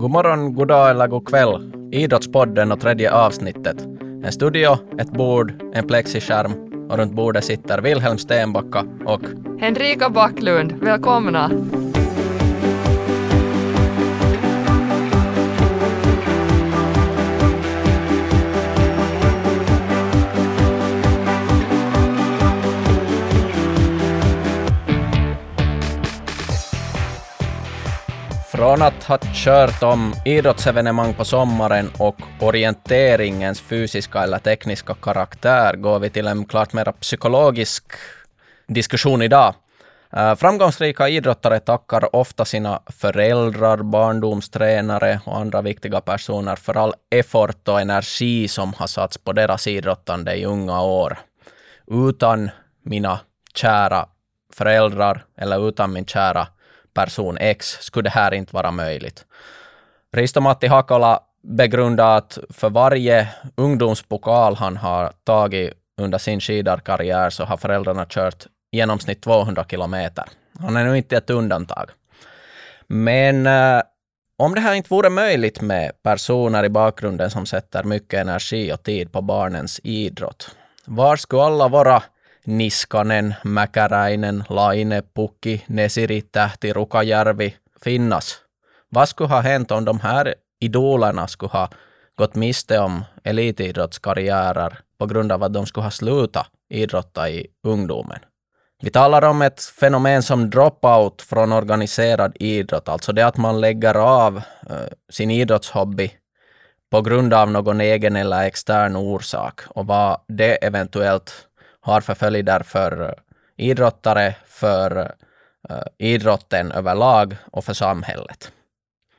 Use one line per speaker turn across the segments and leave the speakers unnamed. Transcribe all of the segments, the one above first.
God morgon, god dag eller god kväll. Idrottspodden och tredje avsnittet. En studio, ett bord, en plexiskärm och runt bordet sitter Wilhelm Stenbacka och
Henrika Backlund, välkomna!
Från att ha kört om idrottsevenemang på sommaren och orienteringens fysiska eller tekniska karaktär går vi till en klart mer psykologisk diskussion idag. Eh, framgångsrika idrottare tackar ofta sina föräldrar, barndomstränare och andra viktiga personer för all effort och energi som har satts på deras idrottande i unga år. Utan mina kära föräldrar eller utan min kära person X skulle det här inte vara möjligt. Risto-Matti Hakola begrundar att för varje ungdomspokal han har tagit under sin skidarkarriär så har föräldrarna kört i genomsnitt 200 kilometer. Han är nu inte ett undantag. Men eh, om det här inte vore möjligt med personer i bakgrunden som sätter mycket energi och tid på barnens idrott, var skulle alla våra Niskanen, Mäkäräinen, Laine, Pukki, Nesiri, Tähti, Rukajärvi finnas. Vad skulle ha hänt om de här idolerna skulle ha gått miste om elitidrottskarriärer på grund av att de skulle ha slutat idrotta i ungdomen? Vi talar om ett fenomen som dropout från organiserad idrott, alltså det att man lägger av uh, sin idrottshobby på grund av någon egen eller extern orsak och vad det eventuellt har för följder för idrottare, för uh, idrotten överlag och för samhället.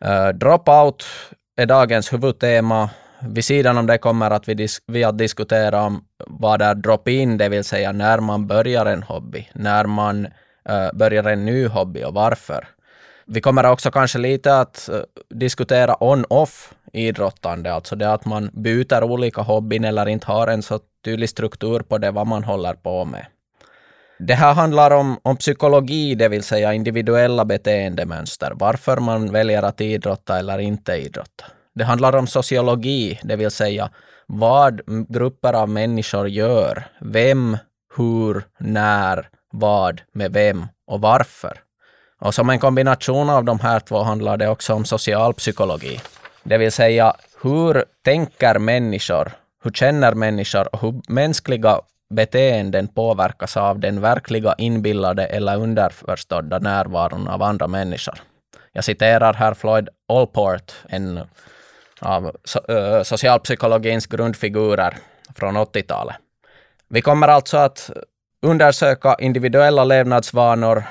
Uh, dropout är dagens huvudtema. Vid sidan om det kommer att vi, dis vi att diskutera om vad är drop-in, det vill säga när man börjar en hobby, när man uh, börjar en ny hobby och varför. Vi kommer också kanske lite att uh, diskutera on-off idrottande, alltså det att man byter olika hobbyn eller inte har en så tydlig struktur på det vad man håller på med. Det här handlar om, om psykologi, det vill säga individuella beteendemönster, varför man väljer att idrotta eller inte idrotta. Det handlar om sociologi, det vill säga vad grupper av människor gör, vem, hur, när, vad, med vem och varför. Och som en kombination av de här två handlar det också om socialpsykologi. Det vill säga, hur tänker människor hur känner människor och hur mänskliga beteenden påverkas av den verkliga inbillade eller underförstådda närvaron av andra människor. Jag citerar här Floyd Allport, en av socialpsykologins grundfigurer från 80-talet. Vi kommer alltså att undersöka individuella levnadsvanor,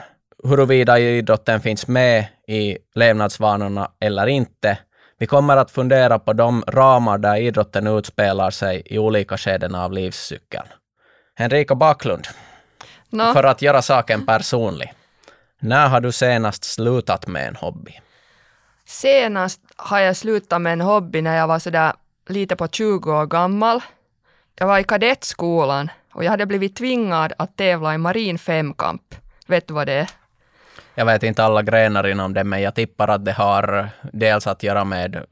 huruvida idrotten finns med i levnadsvanorna eller inte, vi kommer att fundera på de ramar där idrotten utspelar sig i olika skeden av livscykeln. Henrika Backlund, no. för att göra saken personlig. När har du senast slutat med en hobby?
Senast har jag slutat med en hobby när jag var sådär lite på 20 år gammal. Jag var i kadettskolan och jag hade blivit tvingad att tävla i marin femkamp. Vet du vad det är?
Jag vet inte alla grenar inom det, men jag tippar att det har dels att göra med,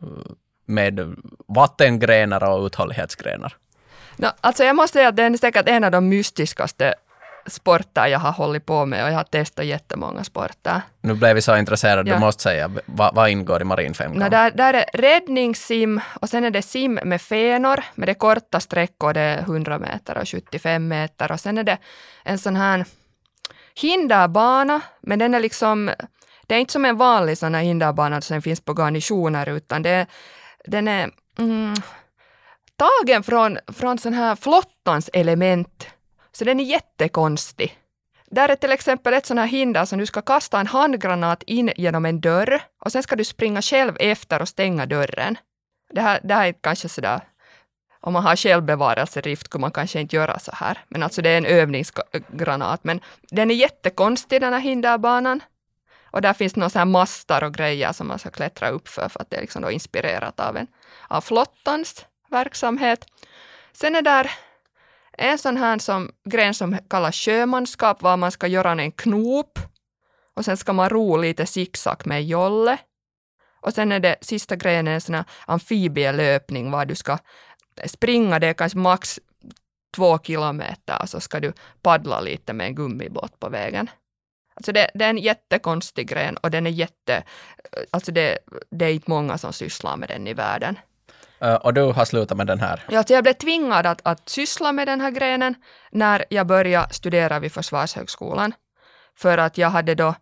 med vattengrenar och uthållighetsgrenar.
No, alltså jag måste säga att det är säkert en av de mystiskaste sporter jag har hållit på med och jag har testat jättemånga sporter.
Nu blev vi så intresserade, ja. du måste säga, vad, vad ingår i marin femkamp?
No, där, där är räddningssim och sen är det sim med fenor, med det korta sträckor, det är 100 meter och 75 meter och sen är det en sån här hinderbana, men den är liksom, det är inte som en vanlig sån här hinderbana som finns på garnisoner, utan det, den är mm, tagen från, från sån här flottans element. Så den är jättekonstig. Där är till exempel ett sånt här hinder som du ska kasta en handgranat in genom en dörr och sen ska du springa själv efter och stänga dörren. Det här, det här är kanske sådär om man har självbevarelsedrift kan man kanske inte göra så här. Men alltså det är en övningsgranat. Men den är jättekonstig den här hinderbanan. Och där finns några här mastar och grejer som man ska klättra upp för, för att det är liksom då inspirerat av, en, av flottans verksamhet. Sen är där en sån här som, gren som kallas sjömanskap, var man ska göra en knop och sen ska man ro lite zigzag med jolle. Och sen är det sista grejen en sån här amfibielöpning var du ska springa, det är kanske max två kilometer och så ska du paddla lite med en gummibåt på vägen. Alltså det, det, är en jättekonstig gren och den är jätte... Alltså det, det är inte många som sysslar med den i världen.
Uh, och du har slutat med den här?
Ja, alltså jag blev tvingad att, att syssla med den här grenen när jag började studera vid Försvarshögskolan. För att jag hade då,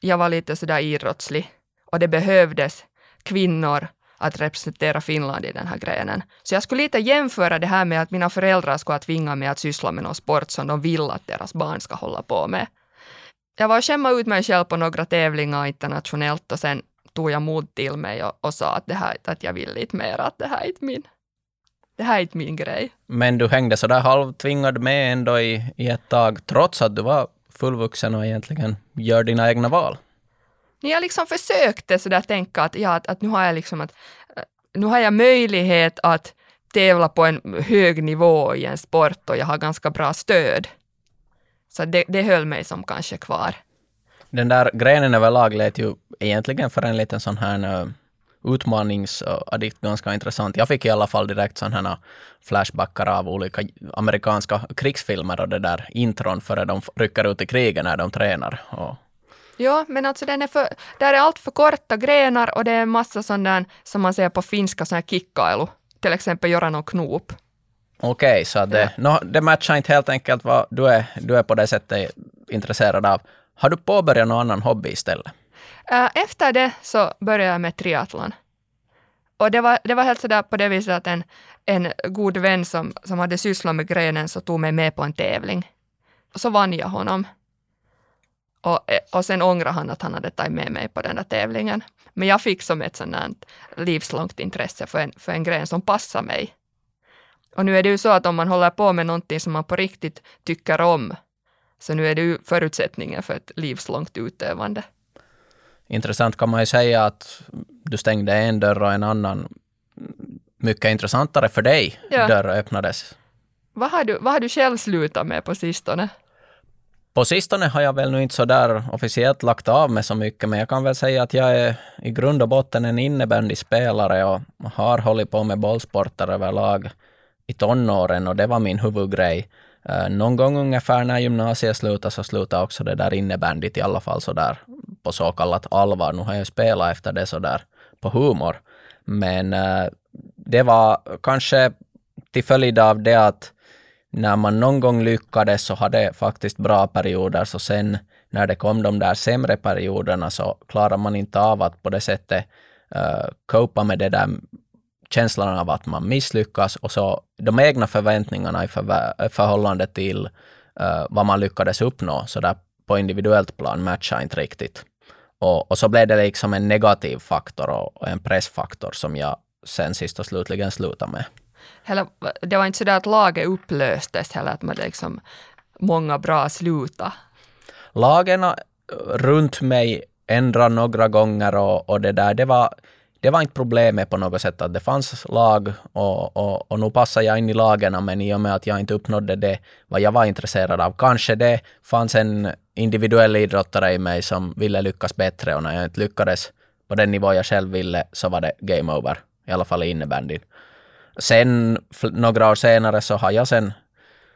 jag var lite sådär idrottslig och det behövdes kvinnor att representera Finland i den här grenen. Så jag skulle lite jämföra det här med att mina föräldrar skulle tvinga mig att syssla med någon sport som de vill att deras barn ska hålla på med. Jag var och skämma ut mig själv på några tävlingar internationellt och sen tog jag mod till mig och, och sa att, det här, att jag vill lite mer, att det här är inte min, det här är inte min grej.
Men du hängde sådär halvtvingad med ändå i, i ett tag, trots att du var fullvuxen och egentligen gör dina egna val?
Jag liksom försökte sådär tänka att, ja, att, att nu har jag liksom att, eh, nu har jag möjlighet att tävla på en hög nivå i en sport och jag har ganska bra stöd. Så det, det höll mig som kanske kvar.
Den där grenen överlag lät ju egentligen för en liten sån här eh, utmaningsaddikt eh, ganska intressant. Jag fick i alla fall direkt sådana här flashbackar av olika amerikanska krigsfilmer och det där intron före de rycker ut i kriget när de tränar. Och
Ja, men alltså den är för, där är allt för korta grenar och det är en massa sån där, som man säger på finska, sån här kikkailu. Till exempel göra någon knop.
Okej, okay, så det, ja. no, det matchar inte helt enkelt vad du är, du är på det sättet intresserad av. Har du påbörjat någon annan hobby istället?
Efter det så började jag med triathlon. Och det var, det var helt sådär på det viset att en, en god vän som, som hade sysslat med grenen så tog mig med på en tävling. Så vann jag honom. Och, och sen ångrade han att han hade tagit med mig på den där tävlingen. Men jag fick som ett sådant livslångt intresse för en, för en gren som passar mig. Och nu är det ju så att om man håller på med någonting som man på riktigt tycker om, så nu är det ju förutsättningen för ett livslångt utövande.
Intressant kan man ju säga att du stängde en dörr och en annan mycket intressantare för dig ja. dörr öppnades.
Vad har, du, vad har du själv slutat med på sistone?
På sistone har jag väl nu inte så där officiellt lagt av med så mycket, men jag kan väl säga att jag är i grund och botten en innebandyspelare och har hållit på med bollsporter överlag i tonåren och det var min huvudgrej. Eh, någon gång ungefär när gymnasiet slutade så slutade också det där innebandyt i alla fall så där på så kallat allvar. Nu har jag spelat efter det så där på humor. Men eh, det var kanske till följd av det att när man någon gång lyckades så hade faktiskt bra perioder, så sen när det kom de där sämre perioderna så klarade man inte av att på det sättet uh, copa med det där känslan av att man misslyckas och så de egna förväntningarna i förhållande till uh, vad man lyckades uppnå, så där på individuellt plan matchar inte riktigt. Och, och, så blev det liksom en negativ faktor och, och en pressfaktor som jag sen sist och slutligen slutade med
heller, det var inte så där att laget upplöstes heller, att man liksom många bra sluta.
Lagen runt mig ändrade några gånger och, och det där, det var, det var inte problemet på något sätt att det fanns lag och, och, och nu passade jag in i lagen men i och med att jag inte uppnådde det vad jag var intresserad av. Kanske det fanns en individuell idrottare i mig som ville lyckas bättre och när jag inte lyckades på den nivå jag själv ville så var det game over, i alla fall i innebandyn. Sen några år senare så har jag sen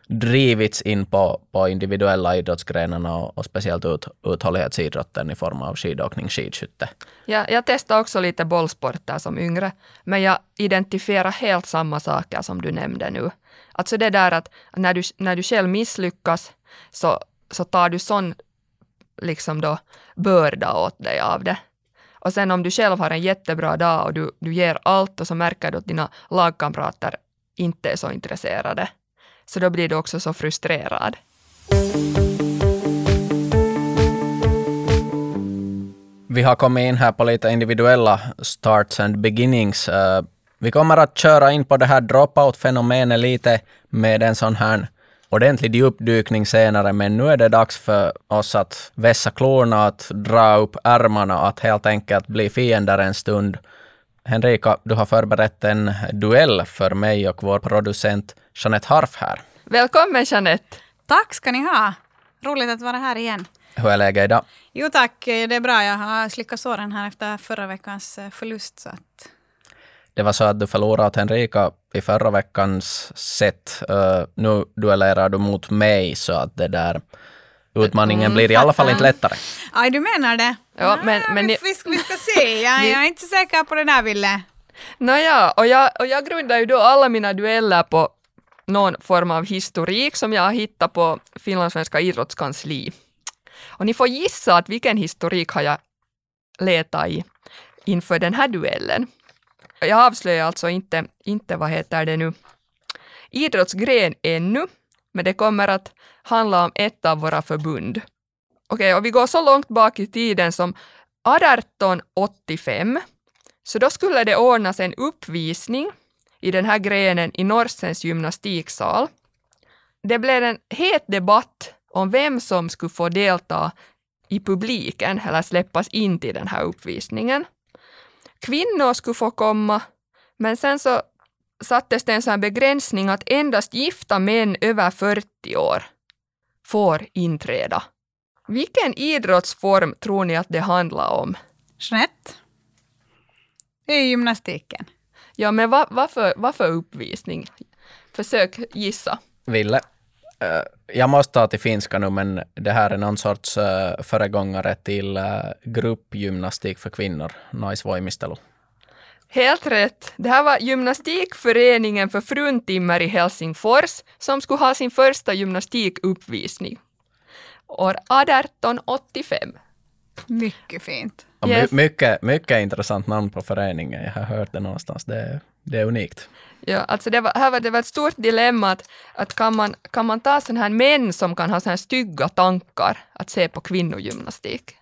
drivits in på, på individuella idrottsgrenarna och, och speciellt ut, uthållighetsidrotten i form av skidåkning, skidskytte.
Ja, jag testade också lite bollsporter som yngre, men jag identifierar helt samma saker som du nämnde nu. Alltså det där att när du, när du själv misslyckas så, så tar du sån liksom då börda åt dig av det. Och sen om du själv har en jättebra dag och du, du ger allt och så märker du att dina lagkamrater inte är så intresserade. Så då blir du också så frustrerad.
Vi har kommit in här på lite individuella starts and beginnings. Eh, vi kommer att köra in på det här dropout-fenomenet lite med en sån här ordentlig djupdykning senare, men nu är det dags för oss att vässa klorna, att dra upp ärmarna, att helt enkelt bli fiender en stund. Henrika, du har förberett en duell för mig och vår producent Jeanette Harf här.
Välkommen Jeanette!
Tack ska ni ha! Roligt att vara här igen.
Hur är läget idag?
Jo tack, det är bra. Jag har slickat såren här efter förra veckans förlust. Så att...
Det var så att du förlorade åt Henrika i förra veckans set. Uh, nu duellerar du mot mig, så att det där utmaningen mm, blir i alla fall inte lättare.
Aj, du menar det?
Ja, men, men
vi, vi, vi ska se. Jag, jag är inte säker på det där, Ville.
Nåja, och jag, och jag grundar ju då alla mina dueller på någon form av historik som jag har hittat på Finlandssvenska idrottskansli. Och ni får gissa att vilken historik har jag letat i inför den här duellen. Jag avslöjar alltså inte, inte vad heter det nu, idrottsgren ännu, men det kommer att handla om ett av våra förbund. Okej, okay, och vi går så långt bak i tiden som 1885, så då skulle det ordnas en uppvisning i den här grenen i Norsens gymnastiksal. Det blev en het debatt om vem som skulle få delta i publiken eller släppas in till den här uppvisningen. Kvinnor skulle få komma, men sen så sattes det en sån begränsning att endast gifta män över 40 år får inträda. Vilken idrottsform tror ni att det handlar om?
Jeanette? Det är gymnastiken.
Ja, men vad, varför, varför uppvisning? Försök gissa.
Ville? Uh, jag måste ta till finska nu, men det här är någon sorts uh, föregångare till uh, gruppgymnastik för kvinnor, naisvoimistelu.
Helt rätt. Det här var Gymnastikföreningen för fruntimmer i Helsingfors som skulle ha sin första gymnastikuppvisning år 1885.
Mycket fint.
Yes. My, mycket, mycket intressant namn på föreningen. Jag har hört det någonstans. Det, det är unikt.
Ja, alltså det var, här var det var ett stort dilemma att, att kan, man, kan man ta sådana här män som kan ha sådana här stygga tankar att se på kvinnogymnastik?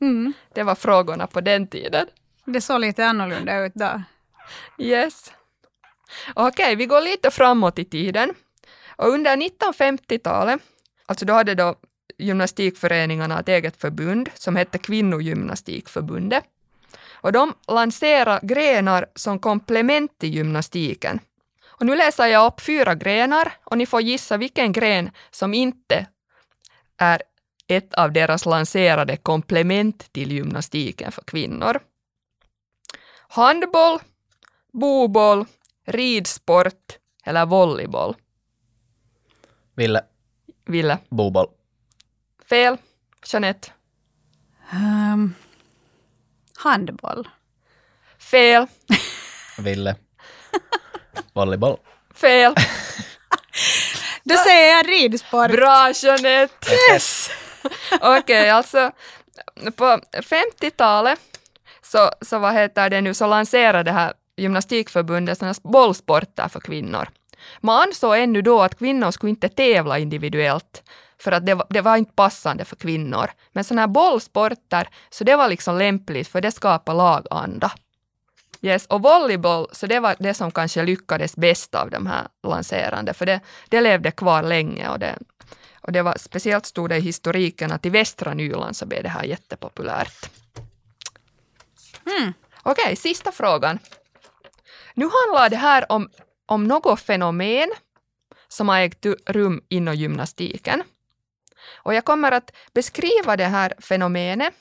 Mm. Det var frågorna på den tiden.
Det såg lite annorlunda ut då.
Yes. Okej, okay, vi går lite framåt i tiden. Och under 1950-talet, alltså då hade då gymnastikföreningarna ett eget förbund som hette Kvinnogymnastikförbundet. Och de lanserade grenar som komplement till gymnastiken. Och nu läser jag upp fyra grenar och ni får gissa vilken gren som inte är ett av deras lanserade komplement till gymnastiken för kvinnor. Handboll, boboll, ridsport eller volleyboll?
Ville.
Ville.
Boboll.
Fel. Jeanette.
Um, handboll.
Fel.
Ville. Volleyboll.
Fel.
Då säger jag ridsport.
Bra Jeanette! Yes! Okej, okay, alltså på 50-talet så, så vad heter det nu, så lanserade det här gymnastikförbundet sådana bollsporter för kvinnor. Man ansåg ännu då att kvinnor skulle inte tävla individuellt, för att det var, det var inte passande för kvinnor. Men sådana här bollsporter, så det var liksom lämpligt för det skapar laganda. Yes, och volleyboll, så det var det som kanske lyckades bäst av de här lanserande, för det, det levde kvar länge och det, och det var speciellt stod det i historiken att i västra Nyland så blev det här jättepopulärt. Mm. Okej, okay, sista frågan. Nu handlar det här om, om något fenomen som har ägt rum inom gymnastiken. Och jag kommer att beskriva det här fenomenet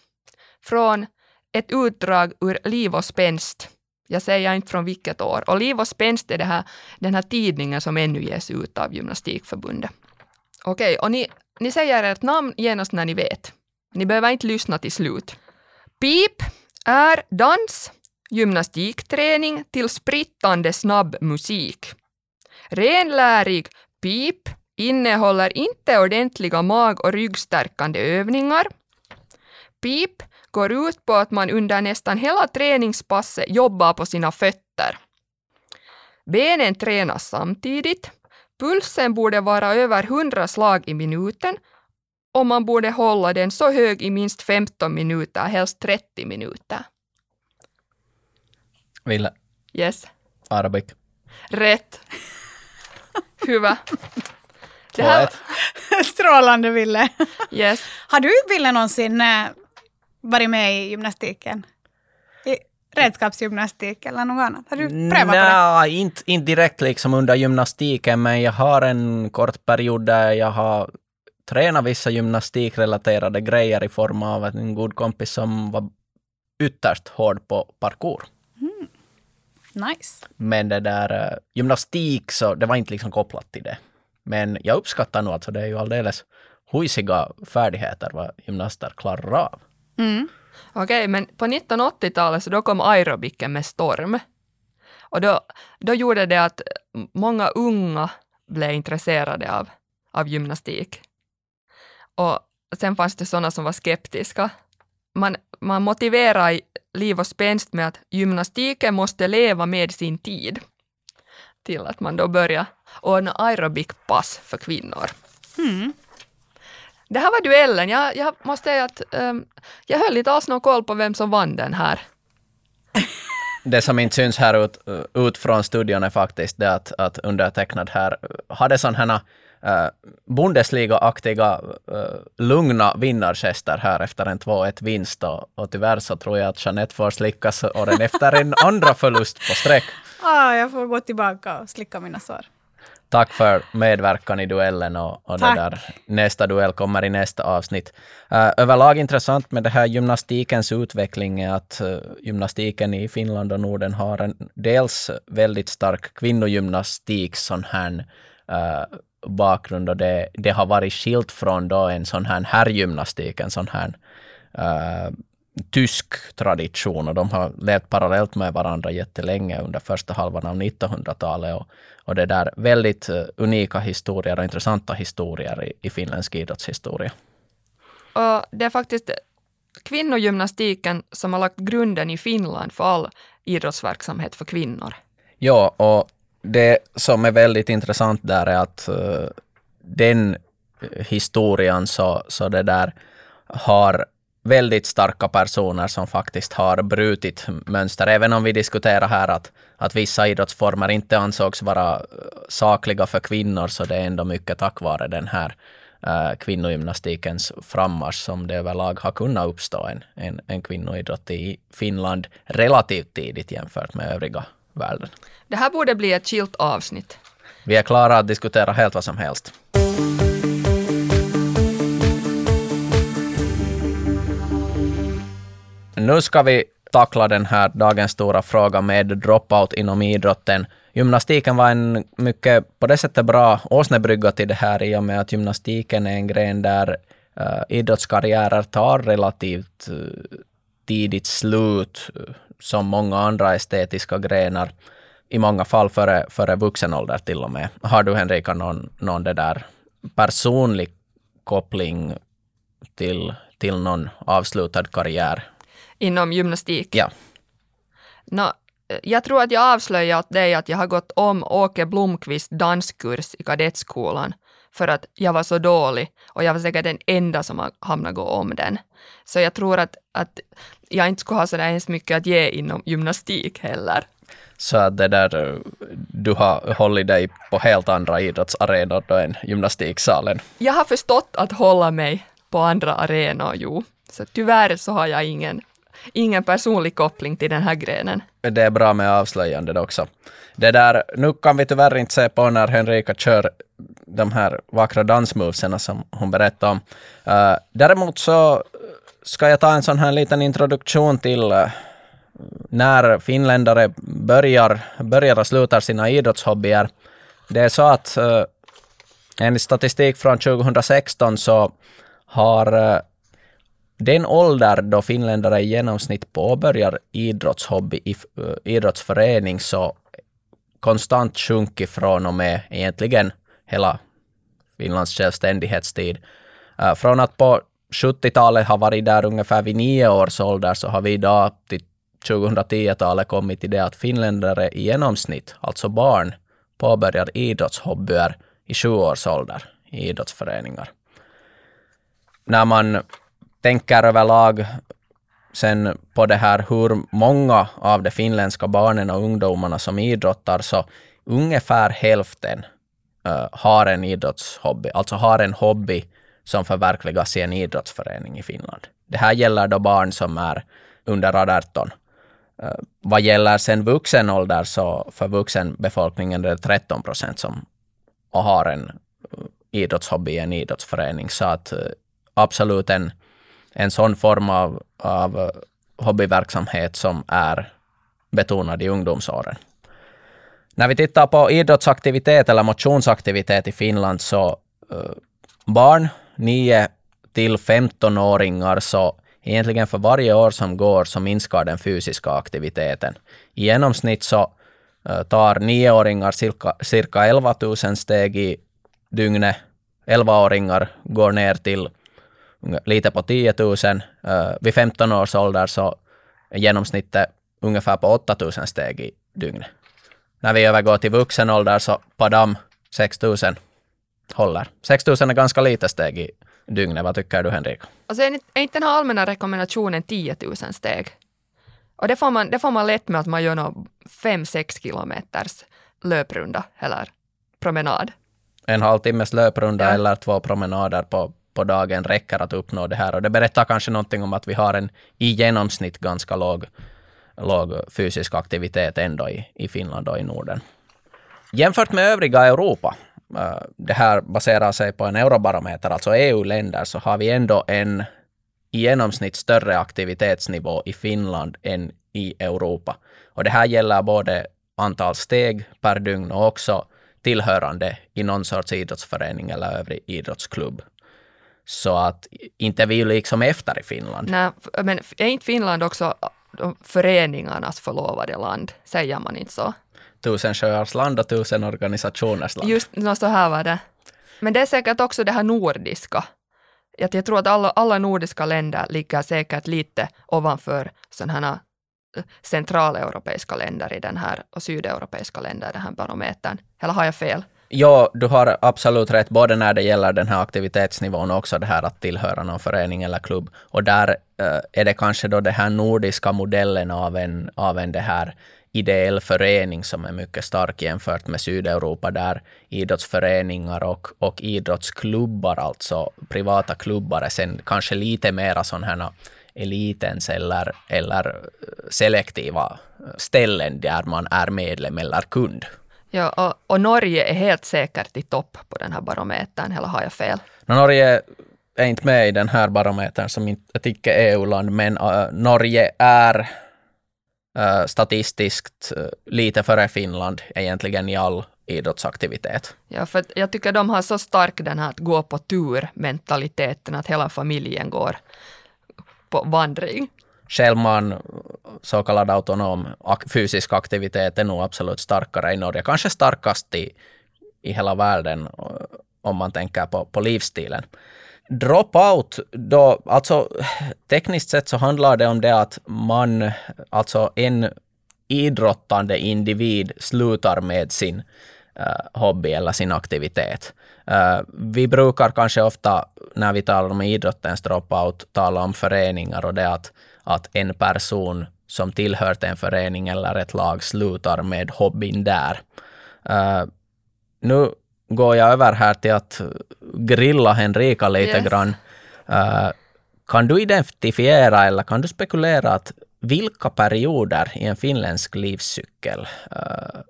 från ett utdrag ur Liv och spänst. Jag säger inte från vilket år. Och Liv och spänst är det här, den här tidningen som ännu ges ut av Gymnastikförbundet. Okej, okay, och ni, ni säger ert namn genast när ni vet. Ni behöver inte lyssna till slut. Pip är dans, gymnastikträning till sprittande snabb musik. Renlärig pip innehåller inte ordentliga mag och ryggstärkande övningar. Pip går ut på att man under nästan hela träningspasset jobbar på sina fötter. Benen tränas samtidigt. Pulsen borde vara över 100 slag i minuten och man borde hålla den så hög i minst 15 minuter, helst 30 minuter.
Ville.
Yes.
Arabik.
Rätt. Hyvä.
Det här...
Strålande Ville.
Yes.
Har du Ville någonsin äh, varit med i gymnastiken? I redskapsgymnastik eller något annat? Har du prövat Nå, på
det? Inte, inte direkt liksom under gymnastiken, men jag har en kort period där jag har träna vissa gymnastikrelaterade grejer i form av en god kompis som var ytterst hård på parkour.
Nice.
Men det där eh, gymnastik, så det var inte liksom kopplat till det. Men jag uppskattar nog alltså, det är ju alldeles huisiga färdigheter vad gymnaster klarar av.
Mm.
Okej, men på 1980-talet så då kom aerobiken med storm. Och då, då gjorde det att många unga blev intresserade av, av gymnastik. Och sen fanns det sådana som var skeptiska. Man, man motiverar liv och spänst med att gymnastiken måste leva med sin tid. Till att man då börjar ordna aerobikpass för kvinnor.
Mm.
Det här var duellen. Jag, jag måste säga att um, jag höll inte alls någon koll på vem som vann den här.
Det som inte syns här ut, ut från studion är faktiskt det att, att undertecknad här hade sådana här Bundesliga-aktiga uh, lugna vinnargester här efter en 2-1 vinst och, och tyvärr så tror jag att Jeanette får slickas åren efter en andra förlust på sträck.
Ah, jag får gå tillbaka och slicka mina sår.
Tack för medverkan i duellen och, och det där, nästa duell kommer i nästa avsnitt. Uh, överlag intressant med det här gymnastikens utveckling är att uh, gymnastiken i Finland och Norden har en dels väldigt stark kvinnogymnastik sån här uh, bakgrund och det, det har varit skilt från då en sån här herrgymnastik, en sån här uh, tysk tradition och de har levt parallellt med varandra jättelänge under första halvan av 1900-talet och, och det där väldigt uh, unika historier och intressanta historier i, i finländsk idrottshistoria.
Och det är faktiskt kvinnogymnastiken som har lagt grunden i Finland för all idrottsverksamhet för kvinnor.
Ja, och det som är väldigt intressant där är att uh, den historien så, så det där har väldigt starka personer som faktiskt har brutit mönster. Även om vi diskuterar här att, att vissa idrottsformer inte ansågs vara eh, sakliga för kvinnor, så det är ändå mycket tack vare den här äh, kvinnogymnastikens frammarsch som det överlag har kunnat uppstå en, en, en kvinnoidrott i Finland relativt tidigt jämfört med övriga världen.
Det här borde bli ett skilt avsnitt.
Vi är klara att diskutera helt vad som helst. Nu ska vi tackla den här dagens stora fråga med dropout inom idrotten. Gymnastiken var en mycket, på det sättet bra åsnebrygga till det här i och med att gymnastiken är en gren där uh, idrottskarriärer tar relativt uh, tidigt slut, uh, som många andra estetiska grenar, i många fall före, före vuxen ålder till och med. Har du Henrika någon, någon det där personlig koppling till, till någon avslutad karriär?
Inom gymnastik?
Ja.
Nå, jag tror att jag avslöjar åt dig att jag har gått om Åke Blomqvist danskurs i kadettskolan för att jag var så dålig och jag var säkert den enda som hamnat gå om den. Så jag tror att, att jag inte skulle ha sådär hemskt mycket att ge inom gymnastik heller.
Så att det där, du har hållit dig på helt andra idrottsarenor då än gymnastiksalen.
Jag har förstått att hålla mig på andra arenor, jo. Så tyvärr så har jag ingen, ingen personlig koppling till den här grenen.
Det är bra med avslöjande också. Det där, nu kan vi tyvärr inte se på när Henrika kör de här vackra dansmovesen som hon berättade om. Uh, däremot så ska jag ta en sån här liten introduktion till uh, när finländare börjar, börjar och slutar sina idrottshobbyer. Det är så att uh, enligt statistik från 2016 så har uh, den ålder då finländare i genomsnitt påbörjar idrottshobby i uh, idrottsförening så konstant sjunkit från och med egentligen hela Finlands självständighetstid. Uh, från att på 70-talet har varit där ungefär vid nio års ålder så har vi idag till 2010-talet kommit till det att finländare i genomsnitt, alltså barn, påbörjar idrottshobbyer i sju års ålder i idrottsföreningar. När man tänker överlag sen på det här hur många av de finländska barnen och ungdomarna som idrottar så ungefär hälften uh, har en idrottshobby, alltså har en hobby som förverkligas i en idrottsförening i Finland. Det här gäller då barn som är under 18. Eh, vad gäller sen vuxen ålder så för vuxenbefolkningen är det 13 procent som har en eh, idrottshobby i en idrottsförening. Så att eh, absolut en, en sån form av, av hobbyverksamhet som är betonad i ungdomsåren. När vi tittar på idrottsaktivitet eller motionsaktivitet i Finland så barn 9 till 15-åringar så egentligen för varje år som går så minskar den fysiska aktiviteten. I genomsnitt så eh, tar nioåringar cirka, cirka 11 000 steg i dygnet. 11-åringar går ner till lite på 10 000. Eh, vid 15 års ålder så är genomsnittet ungefär på 8 000 steg i dygnet. När vi övergår till vuxen ålder så padam 6 000 håller. 6 000 är ganska lite steg i dygnet. Vad tycker du Henrik?
Alltså är inte den här allmänna rekommendationen 10 000 steg? Och det får man, det får man lätt med att man gör 5-6 kilometers löprunda eller promenad.
En halvtimmes löprunda ja. eller två promenader på, på dagen räcker att uppnå det här. Och det berättar kanske någonting om att vi har en i genomsnitt ganska låg låg fysisk aktivitet ändå i, i Finland och i Norden. Jämfört med övriga Europa, Eh, det här baserar sig på en eurobarometer, alltså EU-länder, så har vi ändå en i genomsnitt större aktivitetsnivå i Finland än i Europa. Och det här gäller både antal steg per dygn och också tillhörande i någon sorts idrottsförening eller övrig idrottsklubb. Så att inte vi liksom efter i Finland.
Nej, men är inte Finland också föreningarnas förlovade land, säger man inte så?
Tusen sjöars land och tusen organisationers land.
Just no, så här var det. Men det är säkert också det här nordiska. Jag tror att alla, alla nordiska länder ligger säkert lite ovanför sådana här eh, centraleuropeiska länder i den här och sydeuropeiska länder i den här barometern. Eller har jag fel?
Ja, du har absolut rätt, både när det gäller den här aktivitetsnivån och också det här att tillhöra någon förening eller klubb. Och där uh, är det kanske då den här nordiska modellen av en, av en det här ideell förening som är mycket stark jämfört med Sydeuropa där idrottsföreningar och, och idrottsklubbar, alltså privata klubbar, är sen kanske lite mera sådana elitens eller, eller selektiva ställen där man är medlem eller kund.
Ja, och, och, Norge är helt säkert i topp på den här barometern, eller har jag fel?
Norge är inte med i den här barometern som inte ett icke-EU-land, men uh, Norge är uh, statistiskt uh, lite före Finland egentligen i all idrottsaktivitet.
Ja, för jag tycker de har så stark den här att gå på tur-mentaliteten, att hela familjen går på vandring
självman, så kallad autonom fysisk aktivitet är nog absolut starkare i Norge. Kanske starkast i, i hela världen om man tänker på, på livsstilen. Dropout, då, alltså tekniskt sett så handlar det om det att man, alltså en idrottande individ slutar med sin uh, hobby eller sin aktivitet. Uh, vi brukar kanske ofta när vi talar om idrottens dropout tala om föreningar och det att att en person som tillhört en förening eller ett lag slutar med hobbyn där. Uh, nu går jag över här till att grilla Henrika lite yes. grann. Uh, kan du identifiera eller kan du spekulera att vilka perioder i en finländsk livscykel uh,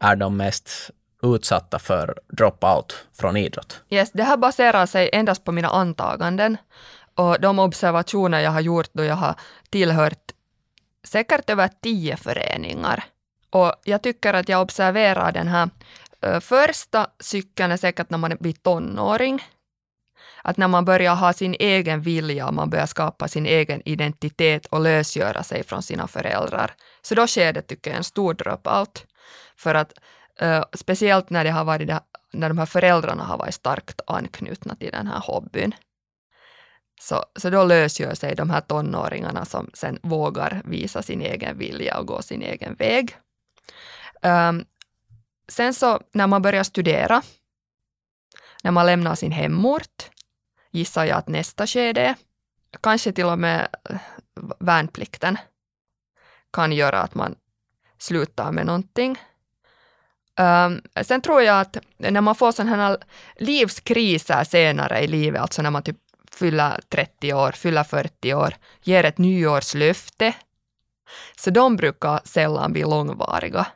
är de mest utsatta för dropout från idrott?
Yes, det här baserar sig endast på mina antaganden. Och de observationer jag har gjort då jag har tillhört säkert över tio föreningar. Och jag tycker att jag observerar den här första cykeln är säkert när man blir tonåring. Att när man börjar ha sin egen vilja och man börjar skapa sin egen identitet och lösgöra sig från sina föräldrar. Så då sker det, tycker jag, en stor dropout. För att uh, speciellt när det har varit det, när de här föräldrarna har varit starkt anknutna till den här hobbyn. Så, så då lösgör sig de här tonåringarna som sen vågar visa sin egen vilja och gå sin egen väg. Um, sen så när man börjar studera, när man lämnar sin hemort, gissar jag att nästa skede, kanske till och med eh, värnplikten, kan göra att man slutar med någonting. Um, sen tror jag att när man får sådana här livskriser senare i livet, alltså när man typ fyller 30 år, fyller 40 år, ger ett nyårslöfte. Så de brukar sällan bli långvariga.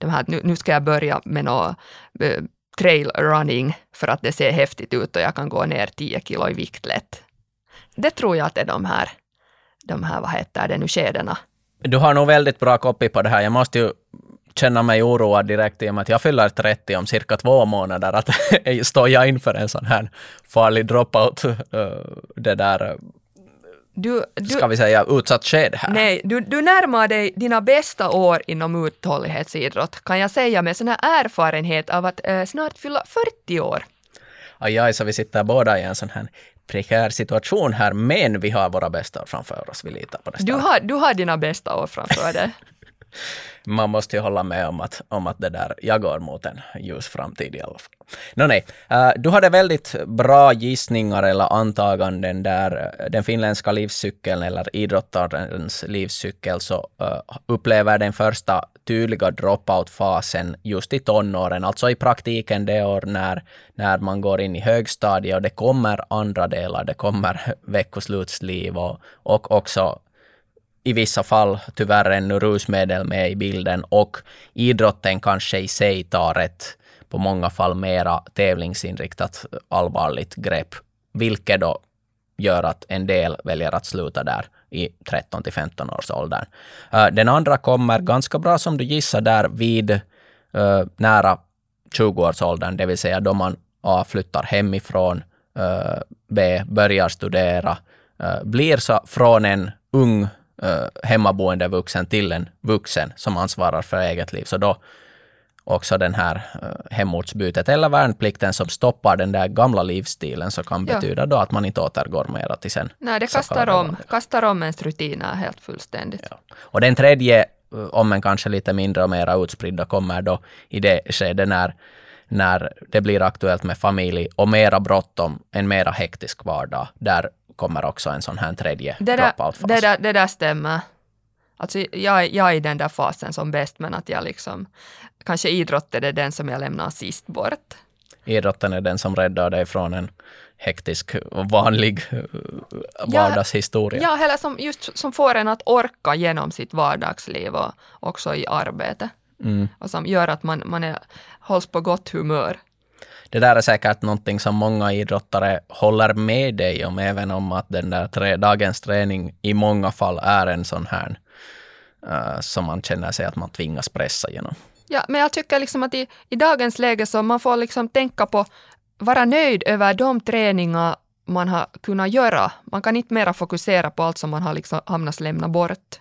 De här, nu, nu ska jag börja med något, eh, trail running för att det ser häftigt ut och jag kan gå ner 10 kilo i vikt lätt. Det tror jag att det är de här, de här vad heter det nu, skedena.
Du har nog väldigt bra kopi på det här. Jag måste ju känna mig oroad direkt i och med att jag fyller 30 om cirka två månader. Att står jag inför en sån här farlig dropout, eh, det där eh,
du, du,
ska vi säga, utsatt skede här.
Nej, du, du närmar dig dina bästa år inom uthållighetsidrott, kan jag säga med sån här erfarenhet av att eh, snart fylla 40 år.
Aj, aj, så vi sitter båda i en sån här prekär situation här, men vi har våra bästa år framför oss. Vi litar på det.
Du har, du har dina bästa år framför dig.
man måste ju hålla med om att, om att det där, jag går mot en ljus framtid i alla fall. No, nej. Uh, du hade väldigt bra gissningar eller antaganden där eh, den finländska livscykeln eller idrottarens livscykel så uh, upplever den första tydliga dropout-fasen just i tonåren, alltså i praktiken det år när, när man går in i högstadiet och det kommer andra delar, det kommer veckoslutsliv och, och också i vissa fall tyvärr ännu rusmedel med i bilden och idrotten kanske i sig tar ett på många fall mera tävlingsinriktat allvarligt grepp, vilket då gör att en del väljer att sluta där i 13 till 15 års åldern. Eh, den andra kommer ganska bra som du gissar där vid eh, nära 20-årsåldern, det vill säga då man A flyttar hemifrån, eh, B börjar studera, blir så från en ung hemmaboende vuxen till en vuxen som ansvarar för eget liv. Så då också den här uh, hemortsbytet eller värnplikten som stoppar den där gamla livsstilen så kan ja. betyda då att man inte återgår mera till sen.
Nej, det kastar om, kastar om ens rutiner helt fullständigt. Ja.
Och den tredje, eh, om en kanske lite mindre och mera utspridda, kommer då i det skedet när när det blir aktuellt med familj och mera bråttom, en mera hektisk vardag, där kommer också en sån här tredje dropout-fas.
Det där, det där stämmer. Alltså jag, jag är i den där fasen som bäst, men att jag liksom, kanske idrotten är den som jag lämnar sist bort.
Idrotten är den som räddar dig från en hektisk, vanlig eh, vardagshistoria.
Ja, eller som, just som får en att orka genom sitt vardagsliv och också i arbete. Mm. Och som gör att man, man är, hålls på gott humör
det där är säkert någonting som många idrottare håller med dig om, även om att den där tre, dagens träning i många fall är en sån här uh, som man känner sig att man tvingas pressa genom.
Ja, men jag tycker liksom att i, i dagens läge så man får liksom tänka på, vara nöjd över de träningar man har kunnat göra. Man kan inte mera fokusera på allt som man har liksom hamnat lämna bort.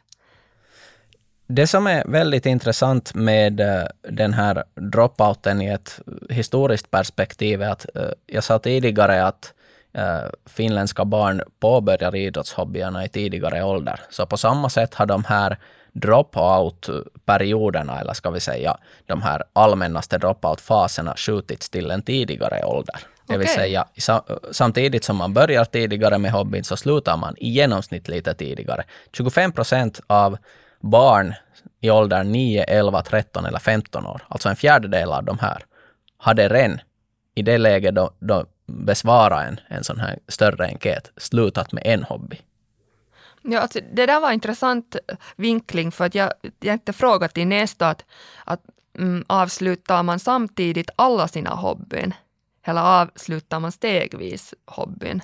Det som är väldigt intressant med eh, den här dropouten i ett historiskt perspektiv är att eh, jag sa tidigare att eh, finländska barn påbörjar idrottshobbyerna i tidigare ålder. Så på samma sätt har de här dropout-perioderna, eller ska vi säga de här allmännaste dropout-faserna skjutits till en tidigare ålder. Det vill säga, samtidigt som man börjar tidigare med hobbyn så slutar man i genomsnitt lite tidigare. 25 procent av barn i åldern 9, 11, 13 eller 15 år, alltså en fjärdedel av de här, hade redan i det läget då, då besvara en, en sån här större enkät slutat med en hobby.
Ja, alltså, det där var intressant vinkling för att jag, jag inte frågat i nästa att, att mm, avslutar man samtidigt alla sina hobbyn? Eller avslutar man stegvis hobbyn?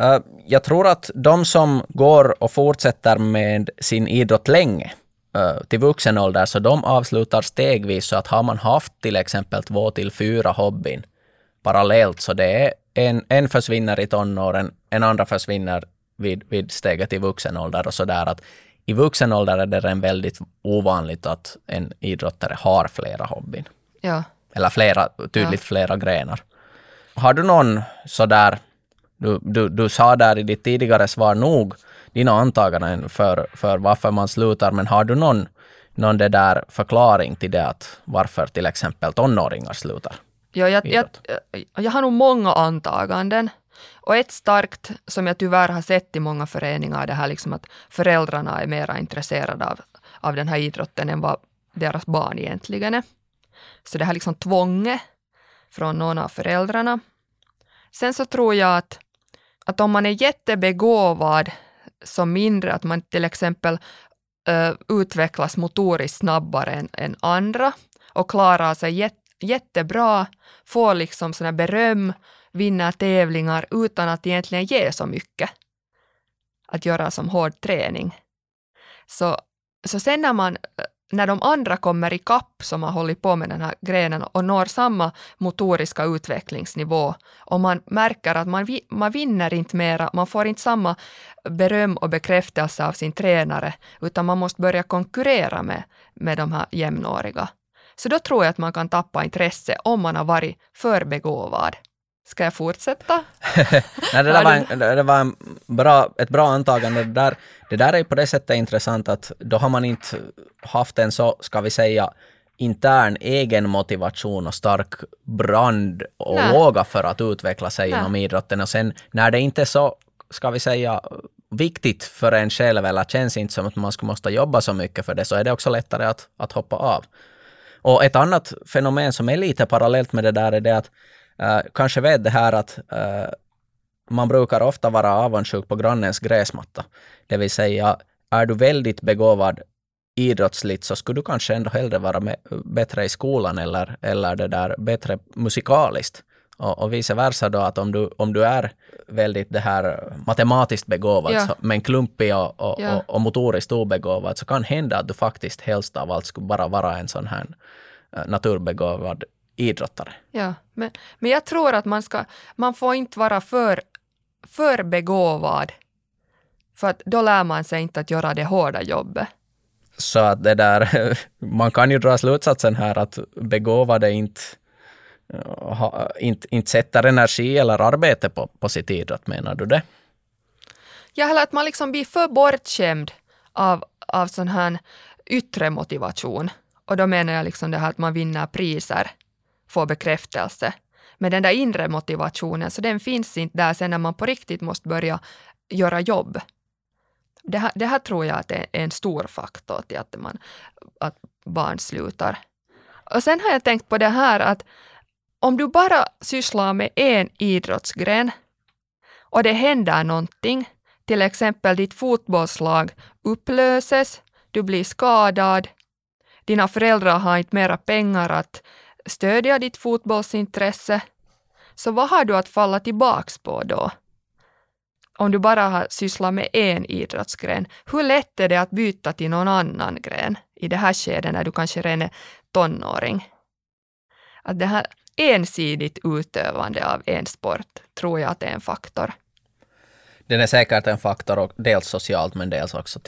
Uh, jag tror att de som går och fortsätter med sin idrott länge, uh, till vuxen ålder, så de avslutar stegvis. Så att har man haft till exempel två till fyra hobbyn parallellt, så det är en, en försvinner i tonåren, en andra försvinner vid, vid steget i vuxen ålder och så där att i vuxen ålder är det väldigt ovanligt att en idrottare har flera hobbyn.
Ja.
Eller flera, tydligt ja. flera grenar. Har du någon sådär du, du, du sa där i ditt tidigare svar nog dina antaganden för, för varför man slutar, men har du någon, någon det där förklaring till det att varför till exempel tonåringar slutar?
Ja, jag, jag, jag har nog många antaganden. Och ett starkt, som jag tyvärr har sett i många föreningar, är det här liksom att föräldrarna är mer intresserade av, av den här idrotten än vad deras barn egentligen är. Så det här liksom tvånget från någon av föräldrarna. Sen så tror jag att att om man är jättebegåvad som mindre, att man till exempel uh, utvecklas motoriskt snabbare än, än andra och klarar sig jätte jättebra, får liksom såna beröm, vinner tävlingar utan att egentligen ge så mycket att göra som hård träning. Så, så sen när, man, när de andra kommer i kapp som har hållit på med den här grenen och når samma motoriska utvecklingsnivå och man märker att man, man vinner inte mera, man får inte samma beröm och bekräftelse av sin tränare, utan man måste börja konkurrera med, med de här jämnåriga. Så då tror jag att man kan tappa intresse om man har varit för begåvad. Ska jag fortsätta?
Nej, det, där var, en, det var en bra, ett bra antagande. Det där, det där är på det sättet intressant att då har man inte haft en så, ska vi säga, intern egen motivation och stark brand och Nej. låga för att utveckla sig Nej. inom idrotten. Och sen när det inte är så, ska vi säga, viktigt för en själv eller känns inte som att man skulle måste jobba så mycket för det, så är det också lättare att, att hoppa av. Och ett annat fenomen som är lite parallellt med det där är det att uh, kanske vet det här att uh, man brukar ofta vara avundsjuk på grannens gräsmatta. Det vill säga, är du väldigt begåvad idrottsligt så skulle du kanske ändå hellre vara med, bättre i skolan eller, eller det där bättre musikaliskt. Och, och vice versa då att om du, om du är väldigt det här matematiskt begåvad ja. så, men klumpig och, och, ja. och, och motoriskt obegåvad så kan hända att du faktiskt helst av allt skulle bara vara en sån här uh, naturbegåvad idrottare.
Ja, men, men jag tror att man ska, man får inte vara för, för begåvad för att då lär man sig inte att göra det hårda jobbet.
Så att det där, man kan ju dra slutsatsen här att begåvade inte ha, inte, inte sätter energi eller arbete på, på sitt idrott, menar du det?
Ja, eller att man liksom blir för bortskämd av, av sån här yttre motivation. Och då menar jag liksom det här att man vinner priser, får bekräftelse. Men den där inre motivationen, så den finns inte där sen när man på riktigt måste börja göra jobb. Det här, det här tror jag att är en stor faktor till att, man, att barn slutar. Och sen har jag tänkt på det här att om du bara sysslar med en idrottsgren och det händer någonting, till exempel ditt fotbollslag upplöses, du blir skadad, dina föräldrar har inte mera pengar att stödja ditt fotbollsintresse, så vad har du att falla tillbaks på då? Om du bara har sysslat med en idrottsgren, hur lätt är det att byta till någon annan gren i det här skedet när du kanske redan är tonåring? Att det här ensidigt utövande av en sport tror jag att är en faktor.
Den är säkert en faktor, och dels socialt men dels också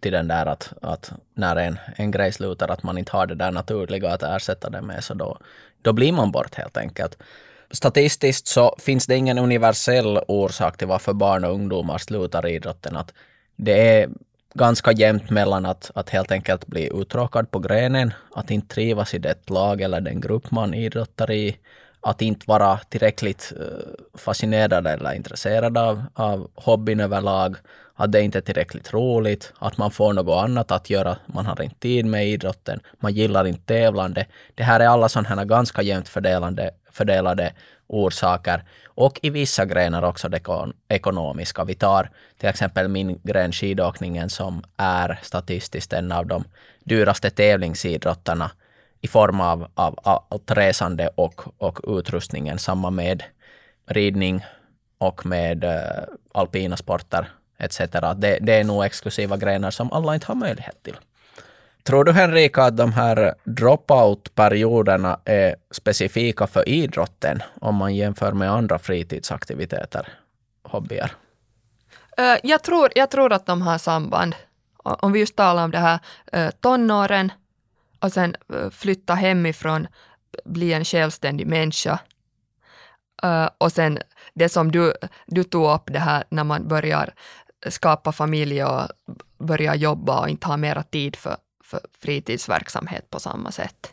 till, den där att, att när en, en grej slutar, att man inte har det där naturliga att ersätta det med, så då, då blir man bort helt enkelt. Statistiskt så finns det ingen universell orsak till varför barn och ungdomar slutar idrotten. Att det är ganska jämnt mellan att, att helt enkelt bli uttråkad på grenen, att inte trivas i det lag eller den grupp man idrottar i, att inte vara tillräckligt eh, fascinerad eller intresserad av, av hobbyn överlag, att det inte är tillräckligt roligt, att man får något annat att göra, man har inte tid med idrotten, man gillar inte tävlande. Det här är alla sådana här ganska jämnt fördelande, fördelade orsaker och i vissa grenar också det ekonomiska. Vi tar till exempel min gren skidåkningen som är statistiskt en av de dyraste tävlingsidrotterna i form av, av, av resande och, och utrustningen. Samma med ridning och med uh, alpina sporter etc. Det, det är nog exklusiva grenar som alla inte har möjlighet till. Tror du Henrika att de här dropout-perioderna är specifika för idrotten om man jämför med andra fritidsaktiviteter, hobbyer?
Jag tror, jag tror att de har samband. Om vi just talar om det här tonåren och sen flytta hemifrån, bli en självständig människa. Och sen det som du, du tog upp, det här när man börjar skapa familj och börja jobba och inte ha mera tid för för fritidsverksamhet på samma sätt?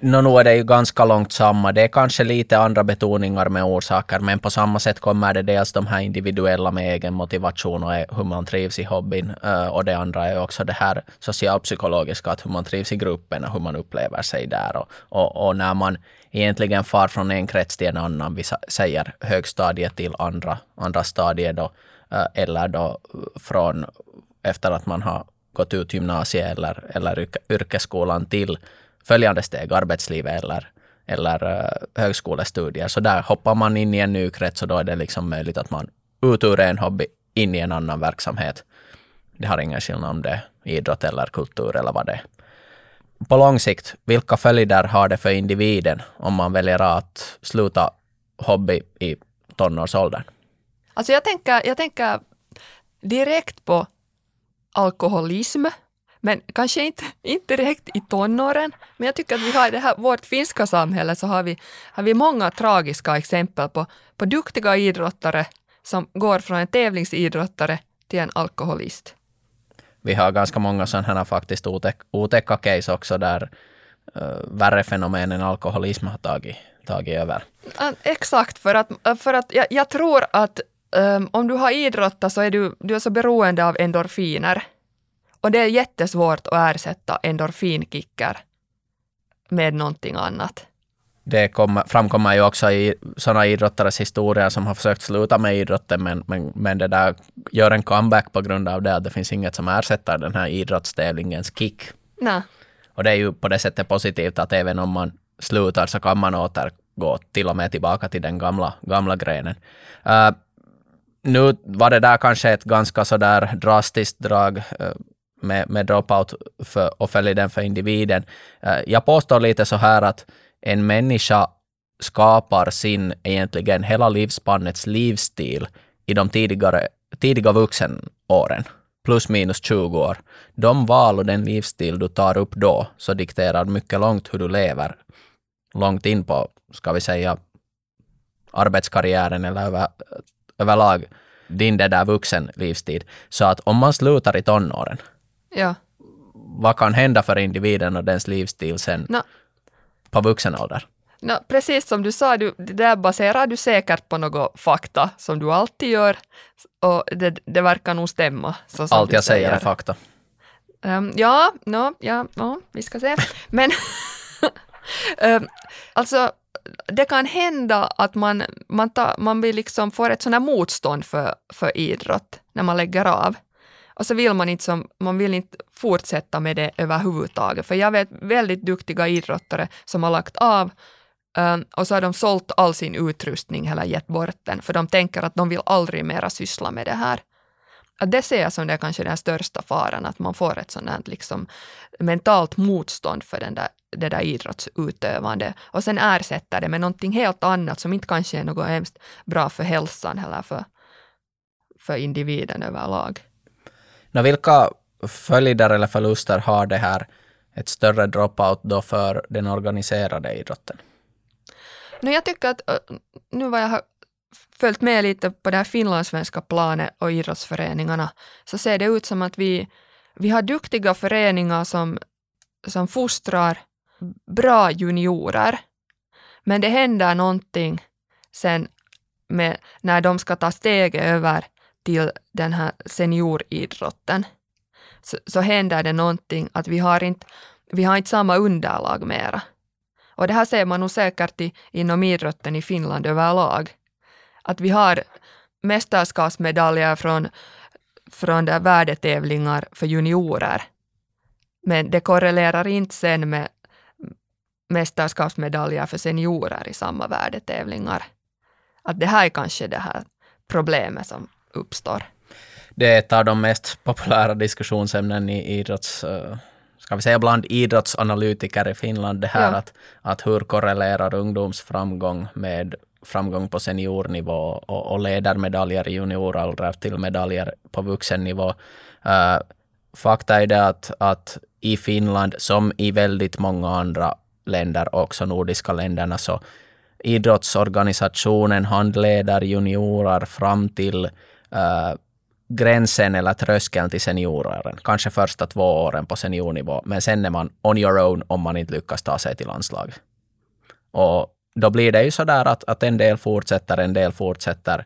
No, nu är det ju ganska långt samma. Det är kanske lite andra betoningar med orsaker, men på samma sätt kommer det dels de här individuella med egen motivation och hur man trivs i hobbyn. Eh, och det andra är också det här socialpsykologiska, att hur man trivs i gruppen och hur man upplever sig där. Och, och, och när man egentligen far från en krets till en annan, vi säger högstadiet till andra, andra stadiet då, Eh, eller då eh, från efter att man har gått ut gymnasiet eller, eller yrkesskolan till följande steg, arbetslivet eller, eller eh, högskolestudier. Så där hoppar man in i en ny krets och då är det liksom möjligt att man ut ur en hobby in i en annan verksamhet. Det har ingen skillnad om det är idrott eller kultur eller vad det är. På lång sikt, vilka följder har det för individen om man väljer att sluta hobby i tonårsåldern?
Alltså jag tänker, jag tänker direkt på alkoholism, men kanske inte, inte direkt i tonåren. Men jag tycker att vi har i det här, vårt finska samhälle så har vi, har vi många tragiska exempel på, på duktiga idrottare som går från en tävlingsidrottare till en alkoholist.
Vi har ganska många sådana faktiskt otäcka case också där uh, värre fenomen än alkoholism har tagit, tagit över.
Exakt, för att, för att jag, jag tror att um, om du har idrottat så är du, du är så beroende av endorfiner. Och det är jättesvårt att ersätta endorfinkicker med någonting annat.
Det kommer, framkommer ju också i sådana idrottares historier som har försökt sluta med idrotten, men, men, men det där gör en comeback på grund av det att det finns inget som ersätter den här idrottstävlingens kick.
Nej.
Och det är ju på det sättet positivt att även om man slutar så kan man återgå till och med tillbaka till den gamla, gamla grenen. Uh, nu var det där kanske ett ganska sådär drastiskt drag eh, med, med dropout för, och följden för individen. Eh, jag påstår lite så här att en människa skapar sin egentligen hela livspannets livsstil i de tidigare, tidiga vuxenåren, plus minus 20 år. De val och den livsstil du tar upp då, så dikterar mycket långt hur du lever. Långt in på, ska vi säga, arbetskarriären eller över, överlag din det där vuxen livstid. Så att om man slutar i tonåren,
ja.
vad kan hända för individen och dens livsstil sen no. på vuxen ålder?
No, precis som du sa, du, det där baserar du säkert på något fakta som du alltid gör och det, det verkar nog stämma.
Allt jag säger är fakta.
Um, ja, no, ja, no, vi ska se. Men um, alltså, det kan hända att man, man, ta, man blir liksom får ett sånt här motstånd för, för idrott när man lägger av. Och så vill man inte, som, man vill inte fortsätta med det överhuvudtaget. För jag vet väldigt duktiga idrottare som har lagt av um, och så har de sålt all sin utrustning eller gett bort den, för de tänker att de vill aldrig mera syssla med det här. Att det ser jag som det kanske den största faran, att man får ett sånt här liksom mentalt motstånd för den där, det där idrottsutövande och sen ersätter det med någonting helt annat som inte kanske är något hemskt bra för hälsan eller för, för individen överlag.
Nå, vilka följder eller förluster har det här ett större dropout då för den organiserade idrotten?
No, jag tycker att nu vad jag har följt med lite på det här finlandssvenska planet och idrottsföreningarna så ser det ut som att vi, vi har duktiga föreningar som, som fostrar bra juniorer. Men det händer någonting sen med, när de ska ta steget över till den här senioridrotten. Så, så händer det någonting att vi har inte, vi har inte samma underlag mera. Och det här ser man nog säkert i, inom idrotten i Finland överlag. Att vi har mästerskapsmedaljer från, från där värdetävlingar för juniorer. Men det korrelerar inte sen med mästerskapsmedaljer för seniorer i samma värdetävlingar. Att det här är kanske det här problemet som uppstår.
Det är ett av de mest populära diskussionsämnen i idrotts ska vi säga bland idrottsanalytiker i Finland, det här ja. att, att hur korrelerar ungdomsframgång med framgång på seniornivå och, och leder medaljer i junioråldrar till medaljer på vuxennivå. Uh, fakta är det att, att i Finland, som i väldigt många andra länder, också nordiska länderna, så idrottsorganisationen handleder juniorer fram till äh, gränsen eller tröskeln till senioråren. Kanske första två åren på seniornivå, men sen är man on your own om man inte lyckas ta sig till landslag. Och då blir det ju så där att, att en del fortsätter, en del fortsätter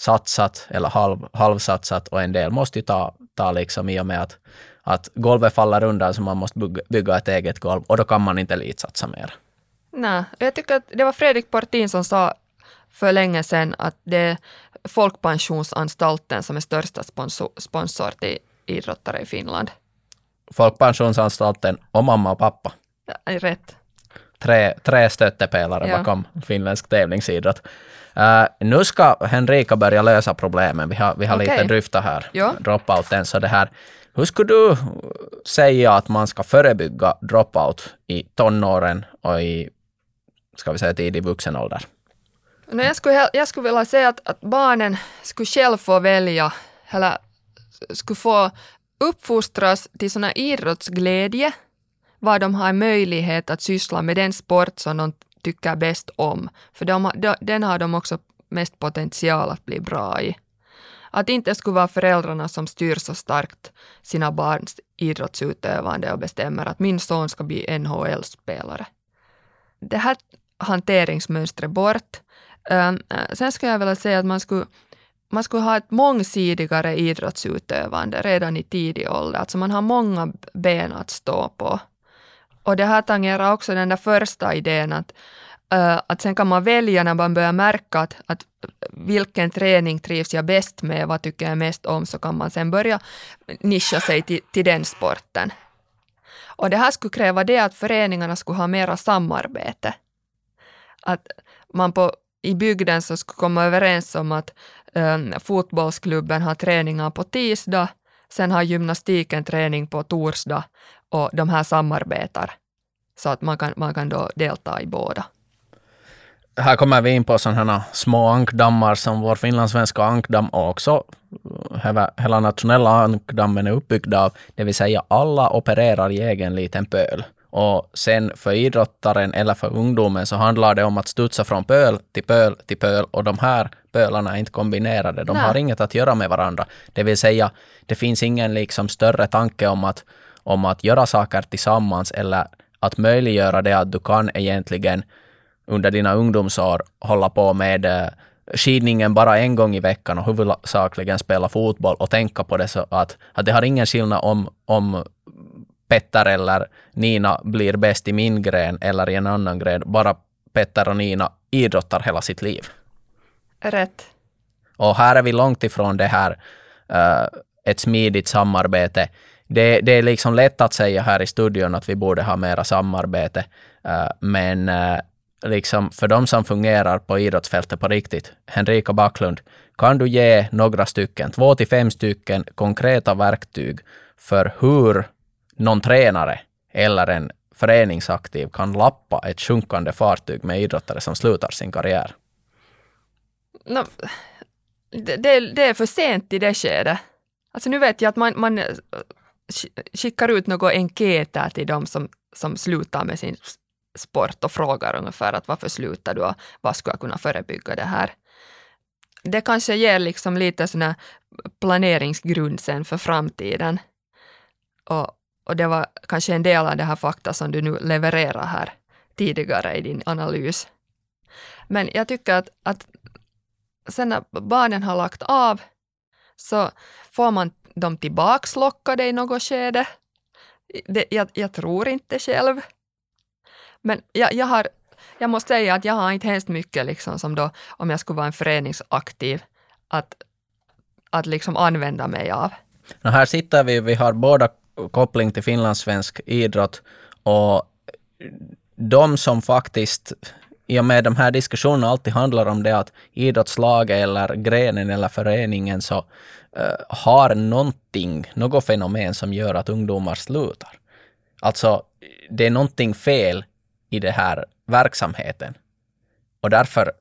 satsat eller halv, halvsatsat och en del måste ju ta, ta liksom i och med att, att golvet faller undan så man måste bygga, ett eget golv och då kan man inte elitsatsa mer.
Nej, jag tycker att det var Fredrik Portin som sa för länge sedan att det är Folkpensionsanstalten som är största sponsor, sponsor till idrottare i Finland.
Folkpensionsanstalten och mamma och pappa.
Ja, rätt.
tre, tre stöttepelare
Ja.
bakom finländsk tävlingsidrott. Uh, nu ska Henrika börja lösa problemen. Vi har, vi har
Okej.
lite dryftat här,
Ja.
dropouten. Så det här, hur skulle du säga att man ska förebygga dropout i tonåren och i, ska vi säga tidig vuxen ålder?
No, jag, skulle, jag skulle vilja säga att, att barnen skulle själv få välja, eller skulle få uppfostras till sån idrottsglädje, var de har möjlighet att syssla med den sport som de tycker bäst om. För de, de, den har de också mest potential att bli bra i. Att det inte skulle vara föräldrarna som styr så starkt sina barns idrottsutövande och bestämmer att min son ska bli NHL-spelare. Det här hanteringsmönstret bort. Ehm, eh, sen skulle jag vilja säga att man skulle, man skulle ha ett mångsidigare idrottsutövande redan i tidig ålder. Alltså man har många ben att stå på. Och det här tangerar också den där första idén att, att sen kan man välja när man börjar märka att, att vilken träning trivs jag bäst med, vad tycker jag mest om, så kan man sen börja nischa sig till, till den sporten. Och det här skulle kräva det att föreningarna skulle ha mera samarbete. Att man på, i bygden så skulle komma överens om att eh, fotbollsklubben har träningar på tisdag, sen har gymnastiken träning på torsdag och de här samarbetar. Så att man kan, man kan då delta i båda.
Här kommer vi in på sådana här små ankdammar som vår finlandssvenska ankdamm och också hela, hela nationella ankdammen är uppbyggd av. Det vill säga alla opererar i egen liten pöl. Och sen för idrottaren eller för ungdomen så handlar det om att studsa från pöl till pöl till pöl och de här pölarna är inte kombinerade. De
Nej.
har inget att göra med varandra. Det vill säga, det finns ingen liksom större tanke om att, om att göra saker tillsammans eller att möjliggöra det att du kan egentligen under dina ungdomsår hålla på med eh, skidningen bara en gång i veckan och huvudsakligen spela fotboll och tänka på det så att, att det har ingen skillnad om, om Petter eller Nina blir bäst i min gren eller i en annan gren. Bara Petter och Nina idrottar hela sitt liv.
Rätt.
Och här är vi långt ifrån det här eh, ett smidigt samarbete. Det, det är liksom lätt att säga här i studion att vi borde ha mera samarbete, eh, men eh, liksom för de som fungerar på idrottsfältet på riktigt, Henrika Backlund, kan du ge några stycken, två till fem stycken konkreta verktyg för hur någon tränare eller en föreningsaktiv kan lappa ett sjunkande fartyg med idrottare som slutar sin karriär?
No, det, det, det är för sent i det skedet. Alltså nu vet jag att man, man eh, skickar ut några enkäter till de som, som slutar med sin sport och frågar ungefär att varför slutar du och vad skulle jag kunna förebygga det här. Det kanske ger liksom lite sån här planeringsgrund sen för framtiden. Och, och det var kanske en del av det här fakta som du nu levererar här tidigare i din analys. Men jag tycker att, att sen när barnen har lagt av så får man dem tillbaks lockade i något skede. Det, jag, jag tror inte själv. Men jag, jag, har, jag måste säga att jag har inte hemskt mycket liksom som då, om jag skulle vara en föreningsaktiv, att, att liksom använda mig av.
No, här sitter vi, vi har båda koppling till finlandssvensk idrott och de som faktiskt i och med de här diskussionerna alltid handlar om det att idrottslaget eller grenen eller föreningen så uh, har någonting, något fenomen som gör att ungdomar slutar. Alltså, det är någonting fel i den här verksamheten och därför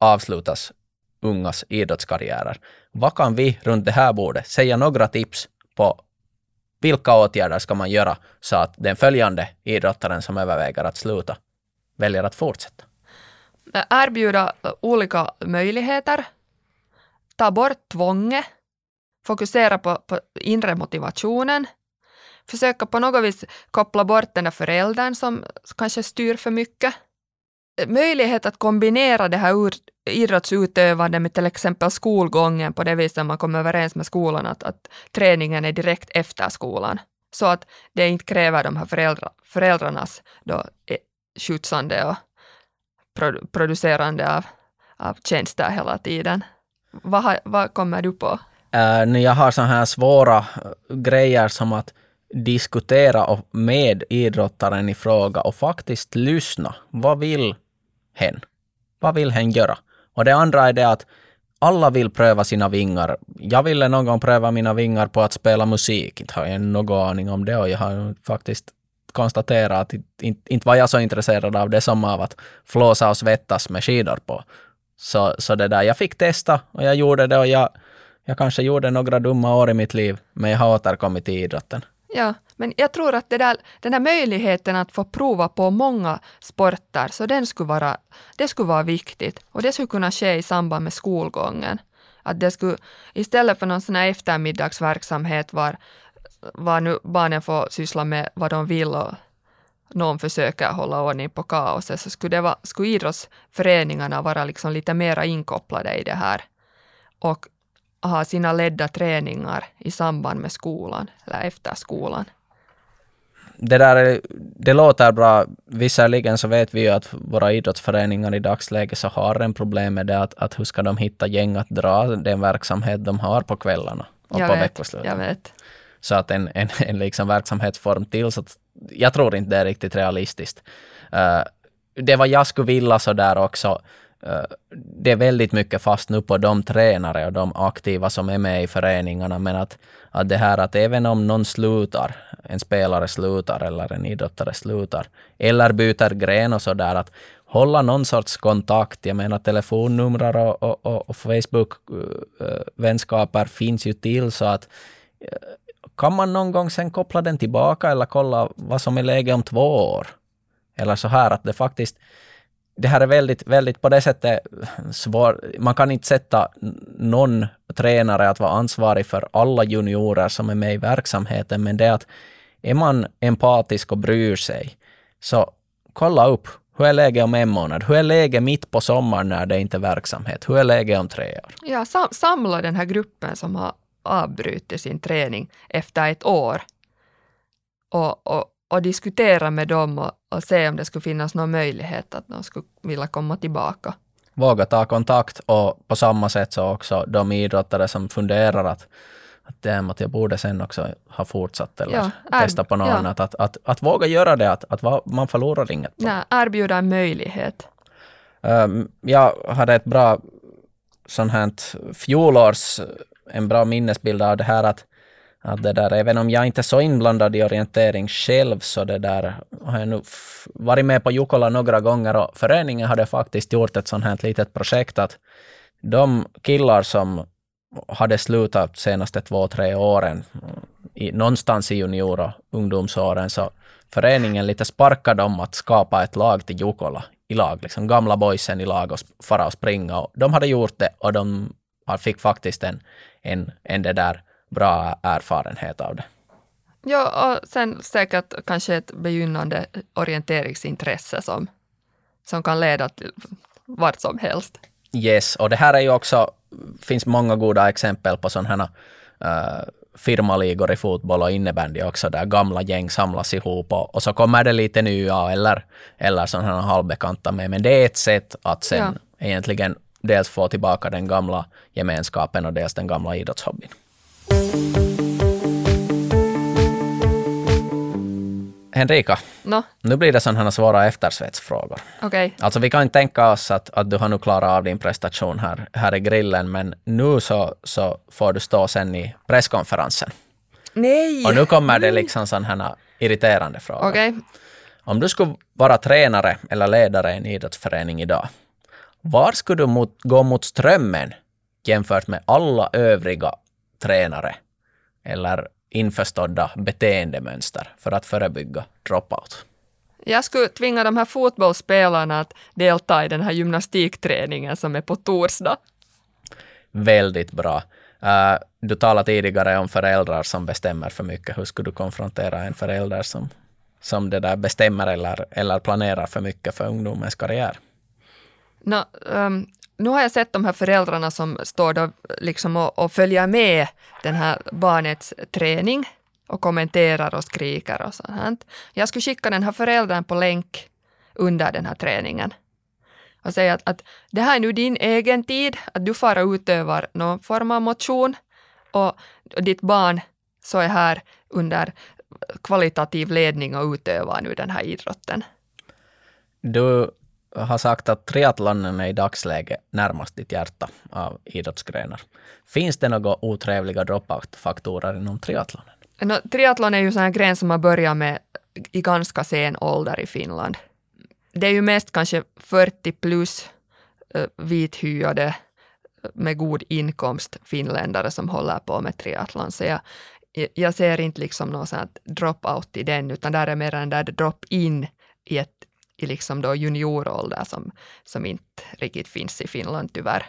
avslutas ungas idrottskarriärer. Vad kan vi runt det här bordet säga några tips på vilka åtgärder ska man göra så att den följande idrottaren som överväger att sluta väljer att fortsätta?
Erbjuda olika möjligheter, ta bort tvånget, fokusera på, på inre motivationen, försöka på något vis koppla bort den där föräldern som kanske styr för mycket. Möjlighet att kombinera det här ur, idrottsutövandet med till exempel skolgången på det viset man kommer överens med skolan att, att träningen är direkt efter skolan. Så att det inte kräver de här föräldra, föräldrarnas då, eh, skjutsande och produ- producerande av, av tjänster hela tiden. Vad, vad kommer du på?
Äh, uh, när jag har sådana här svåra äh, grejer som att diskutera med idrottaren i fråga och faktiskt lyssna. Vad vill hen? Vad vill hen göra? Och det andra är det att alla vill pröva sina vingar. Jag ville någon gång pröva mina vingar på att spela musik. Inte har jag någon aning om det och jag har faktiskt konstaterat att inte, inte var jag så intresserad av det som av att flåsa och svettas med skidor på. Så, så det där, jag fick testa och jag gjorde det och jag, jag kanske gjorde några dumma år i mitt liv, men jag har återkommit till idrotten.
Ja, men jag tror att det där, den här möjligheten att få prova på många sporter, så den skulle vara, det skulle vara viktigt. Och det skulle kunna ske i samband med skolgången. Att det skulle, istället för någon sån här eftermiddagsverksamhet var, var nu barnen får syssla med vad de vill och någon försöker hålla ordning på kaoset, så skulle, det vara, skulle idrottsföreningarna vara liksom lite mera inkopplade i det här. Och ha sina ledda träningar i samband med skolan eller efter skolan.
Det där det låter bra. Visserligen så vet vi ju att våra idrottsföreningar i dagsläget så har en problem med det att, att hur ska de hitta gäng att dra den verksamhet de har på kvällarna och
jag
på
vet,
veckosluten.
Jag vet.
Så att en, en, en liksom verksamhetsform till, så att jag tror inte det är riktigt realistiskt. Uh, det vad jag skulle vilja så där också, Eh, det är väldigt mycket fast nu på de tränare och de aktiva som är med i föreningarna, men att, att det här att även om någon slutar, en spelare slutar eller en idrottare slutar, eller byter gren och så där, att hålla någon sorts kontakt. Jag menar telefonnummer och, och, och, och Facebook-vänskaper eh, finns ju till så att eh, kan man någon gång sen koppla den tillbaka eller kolla vad som är läge om två år? Eller så här att det faktiskt, det här är väldigt, väldigt på det sättet svårt. Man kan inte sätta någon tränare att vara ansvarig för alla juniorer som är med i verksamheten, men det är att är man empatisk och bryr sig, så kolla upp hur är läget om en månad? Hur är läget mitt på sommaren när det inte är verksamhet? Hur är läget om tre år?
Ja, sam samla den här gruppen som har avbrutit sin träning efter ett år och, och, och diskutera med dem och, och, se om det skulle finnas någon möjlighet att de skulle vilja komma tillbaka.
Våga ta kontakt och på samma sätt så också de idrottare som funderar att att, det, att jag borde sen också ha fortsatt eller ja, är, testa på något ja. annat. Att, att, att, våga göra det, att, att man förlorar inget. På.
Nej, erbjuda en möjlighet.
Um, jag hade ett bra sånt här fjolårs en bra minnesbild av det här att, att det där, även om jag inte är så inblandad i orientering själv, så det där har jag nu varit med på Jukola några gånger och föreningen hade faktiskt gjort ett sånt här litet projekt att de killar som hade slutat senaste två, tre åren, i, någonstans i junior och ungdomsåren, så föreningen lite sparkade dem att skapa ett lag till Jukola i lag, liksom gamla boysen i lag och fara och springa. Och de hade gjort det och de fick faktiskt en, en, en det där bra erfarenhet av det.
Ja, och sen säkert kanske ett begynnande orienteringsintresse som, som kan leda till vart som helst.
Yes, och det här är ju också, finns många goda exempel på sådana här uh, firmaligor i fotboll och innebandy också, där gamla gäng samlas ihop och, och så kommer det lite nya eller, eller sådana halvbekanta med. Men det är ett sätt att sen ja. egentligen dels få tillbaka den gamla gemenskapen och dels den gamla idrottshobbyn. Henrika,
no.
nu blir det sådana svåra eftersvetsfrågor.
Okay.
Alltså vi kan inte tänka oss att, att du har nu klarat av din prestation här, här i grillen, men nu så, så får du stå sen i presskonferensen.
Nej!
Och nu kommer det liksom sådana irriterande frågor.
Okay.
Om du skulle vara tränare eller ledare i en idrottsförening idag, var skulle du mot, gå mot strömmen jämfört med alla övriga tränare eller införstådda beteendemönster för att förebygga dropout?
Jag skulle tvinga de här fotbollsspelarna att delta i den här gymnastikträningen som är på torsdag.
Väldigt bra. Uh, du talade tidigare om föräldrar som bestämmer för mycket. Hur skulle du konfrontera en förälder som, som det där bestämmer eller, eller planerar för mycket för ungdomens karriär?
No, um, nu har jag sett de här föräldrarna som står då liksom och, och följer med den här barnets träning och kommenterar och skriker och sånt. Jag skulle skicka den här föräldern på länk under den här träningen och säga att, att det här är nu din egen tid, att du far och utövar någon form av motion och, och ditt barn så är här under kvalitativ ledning och utövar nu den här idrotten.
Då har sagt att triathlonen är i dagsläget närmast ditt hjärta av idrottsgrenar. Finns det några otrevliga dropout-faktorer inom triathlonen?
No, triathlon är ju en gren som man börjar med i ganska sen ålder i Finland. Det är ju mest kanske 40 plus eh, vithyade eh, med god inkomst finländare som håller på med triathlon. Så jag, jag ser inte liksom någon sån drop-out i den, utan där är mer en där drop-in i, ett, i liksom då juniorålder som, som inte riktigt finns i Finland tyvärr.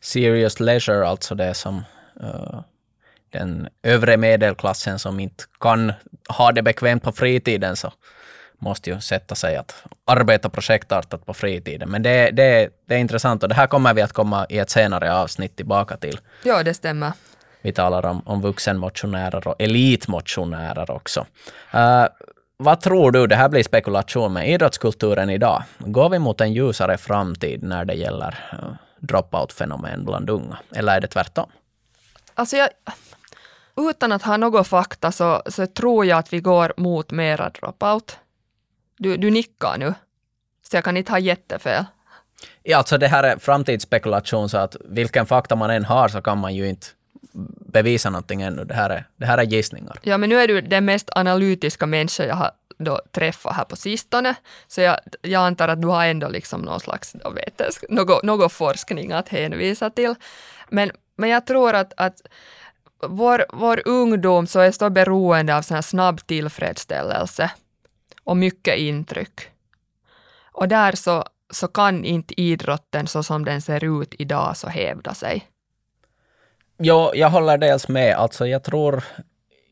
Serious leisure, alltså det som uh, den övre medelklassen som inte kan ha det bekvämt på fritiden, så måste ju sätta sig att arbeta projektartat på fritiden. Men det, det, det är intressant och det här kommer vi att komma i ett senare avsnitt tillbaka till.
Ja, det stämmer.
Vi talar om, om vuxenmotionärer och elitmotionärer också. Uh, vad tror du, det här blir spekulation med idrottskulturen idag. Går vi mot en ljusare framtid när det gäller uh, dropout-fenomen bland unga? Eller är det tvärtom?
Alltså jag, utan att ha något fakta så, så tror jag att vi går mot mera dropout. Du, du nickar nu, så jag kan inte ha jättefel.
Ja, alltså det här är framtidsspekulation, så att vilken fakta man än har så kan man ju inte bevisa någonting ännu. Det här är, det här är gissningar.
Ja, men nu är du den mest analytiska människa jag har då träffat här på sistone, så jag, jag antar att du har ändå liksom någon slags då någon, någon forskning att hänvisa till. Men, men jag tror att, att vår, vår ungdom så är så beroende av sån här snabb tillfredsställelse och mycket intryck. Och där så, så kan inte idrotten så som den ser ut idag så hävda sig.
Jo, jag håller dels med. Alltså jag tror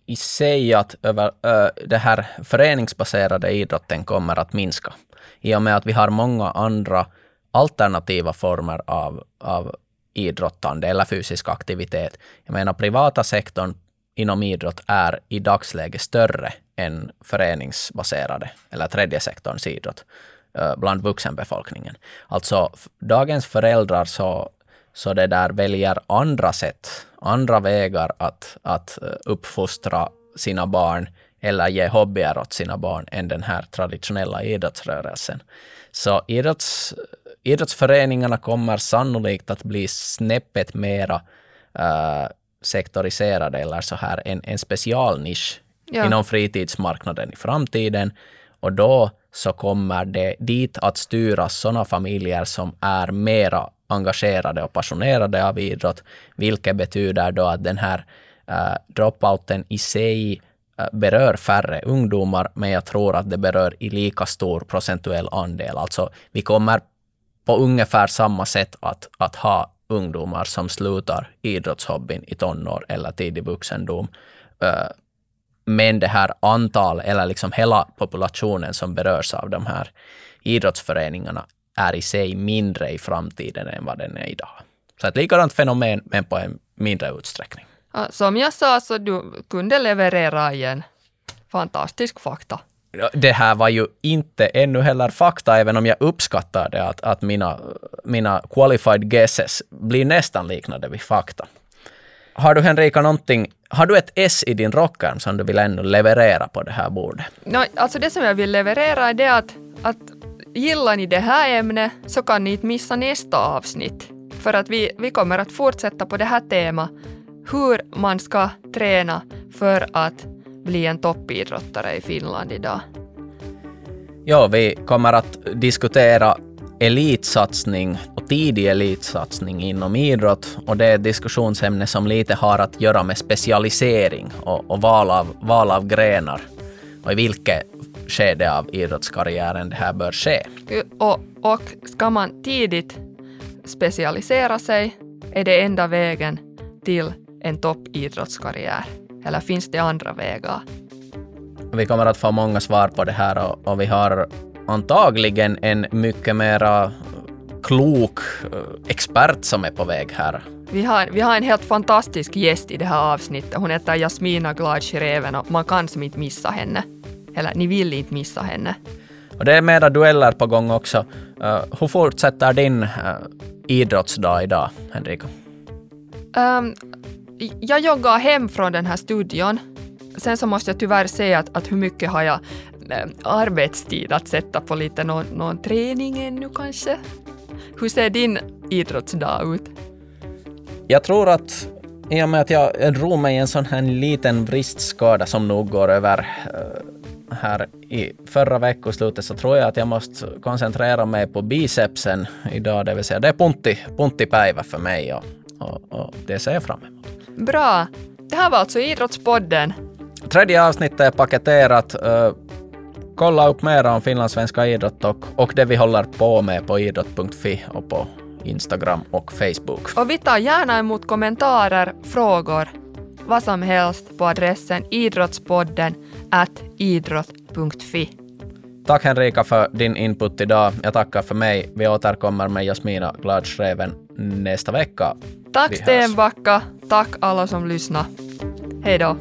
i sig att över, ö, det här föreningsbaserade idrotten kommer att minska. I och med att vi har många andra alternativa former av, av idrottande eller fysisk aktivitet. Jag menar privata sektorn inom idrott är i dagsläget större än föreningsbaserade eller tredje sektorns idrott bland vuxenbefolkningen. Alltså dagens föräldrar så, så det där väljer andra sätt, andra vägar att, att uppfostra sina barn eller ge hobbyer åt sina barn än den här traditionella idrottsrörelsen. Så idrotts, idrottsföreningarna kommer sannolikt att bli snäppet mera uh, sektoriserade eller så här en, en specialnisch ja. inom fritidsmarknaden i framtiden. Och då så kommer det dit att styras sådana familjer som är mera engagerade och passionerade av idrott, vilket betyder då att den här uh, dropouten i sig uh, berör färre ungdomar, men jag tror att det berör i lika stor procentuell andel. Alltså vi kommer på ungefär samma sätt att, att ha ungdomar som slutar idrottshobbyn i tonår eller tidig vuxendom. Uh, men det här antal, eller liksom hela populationen som berörs av de här idrottsföreningarna är i sig mindre i framtiden än vad den är idag. Så ett likadant fenomen, men på en mindre utsträckning.
Som jag sa, så du kunde leverera i en fantastisk fakta.
Det här var ju inte ännu heller fakta, även om jag uppskattar det att, att mina, mina qualified guesses blir nästan liknande vid fakta. Har du Henrika någonting, har du ett S i din rockärm som du vill ännu leverera på det här bordet?
No, alltså det som jag vill leverera är det att, att gillar ni det här ämnet så kan ni inte missa nästa avsnitt. För att vi, vi kommer att fortsätta på det här temat, hur man ska träna för att bli en toppidrottare i Finland idag.
Ja, vi kommer att diskutera elitsatsning och tidig elitsatsning inom idrott och det är ett diskussionsämne som lite har att göra med specialisering och, och val, av, val av grenar och i vilket skede av idrottskarriären det här bör ske.
Och, och ska man tidigt specialisera sig är det enda vägen till en toppidrottskarriär. Eller finns det andra vägar?
Vi kommer att få många svar på det här och, och vi har antagligen en mycket mera klok eh, expert som är på väg här.
Vi har, vi har en helt fantastisk gäst i det här avsnittet. Hon heter Jasmina Gladskireven och man kan som inte missa henne. Eller ni vill inte missa henne.
Och det är mera dueller på gång också. Uh, hur fortsätter din uh, idrottsdag idag, Henrika?
Um, jag joggar hem från den här studion sen så måste jag tyvärr säga att, att hur mycket har jag eh, arbetstid att sätta på lite någon, någon träning ännu kanske? Hur ser din idrottsdag ut?
Jag tror att i och med att jag drog mig en sån här liten vristskada som nog går över uh, här i förra veckoslutet så tror jag att jag måste koncentrera mig på bicepsen idag, det vill säga det är punti, puntipäivä för mig och, och, och det ser jag fram emot.
Bra. Det här var alltså Idrottspodden.
Tredje avsnittet är paketerat. Kolla upp mer om finlandssvenska idrott och, och det vi håller på med på idrott.fi och på Instagram och Facebook.
Och vi tar gärna emot kommentarer, frågor, vad som helst på adressen idrottspodden at idrott.fi.
Tack Henrika för din input idag. Jag tackar för mig. Vi återkommer med Jasmina Gladschreven nästa vecka.
Tack Stenbacka. Tack alla som lyssnar. Hej då.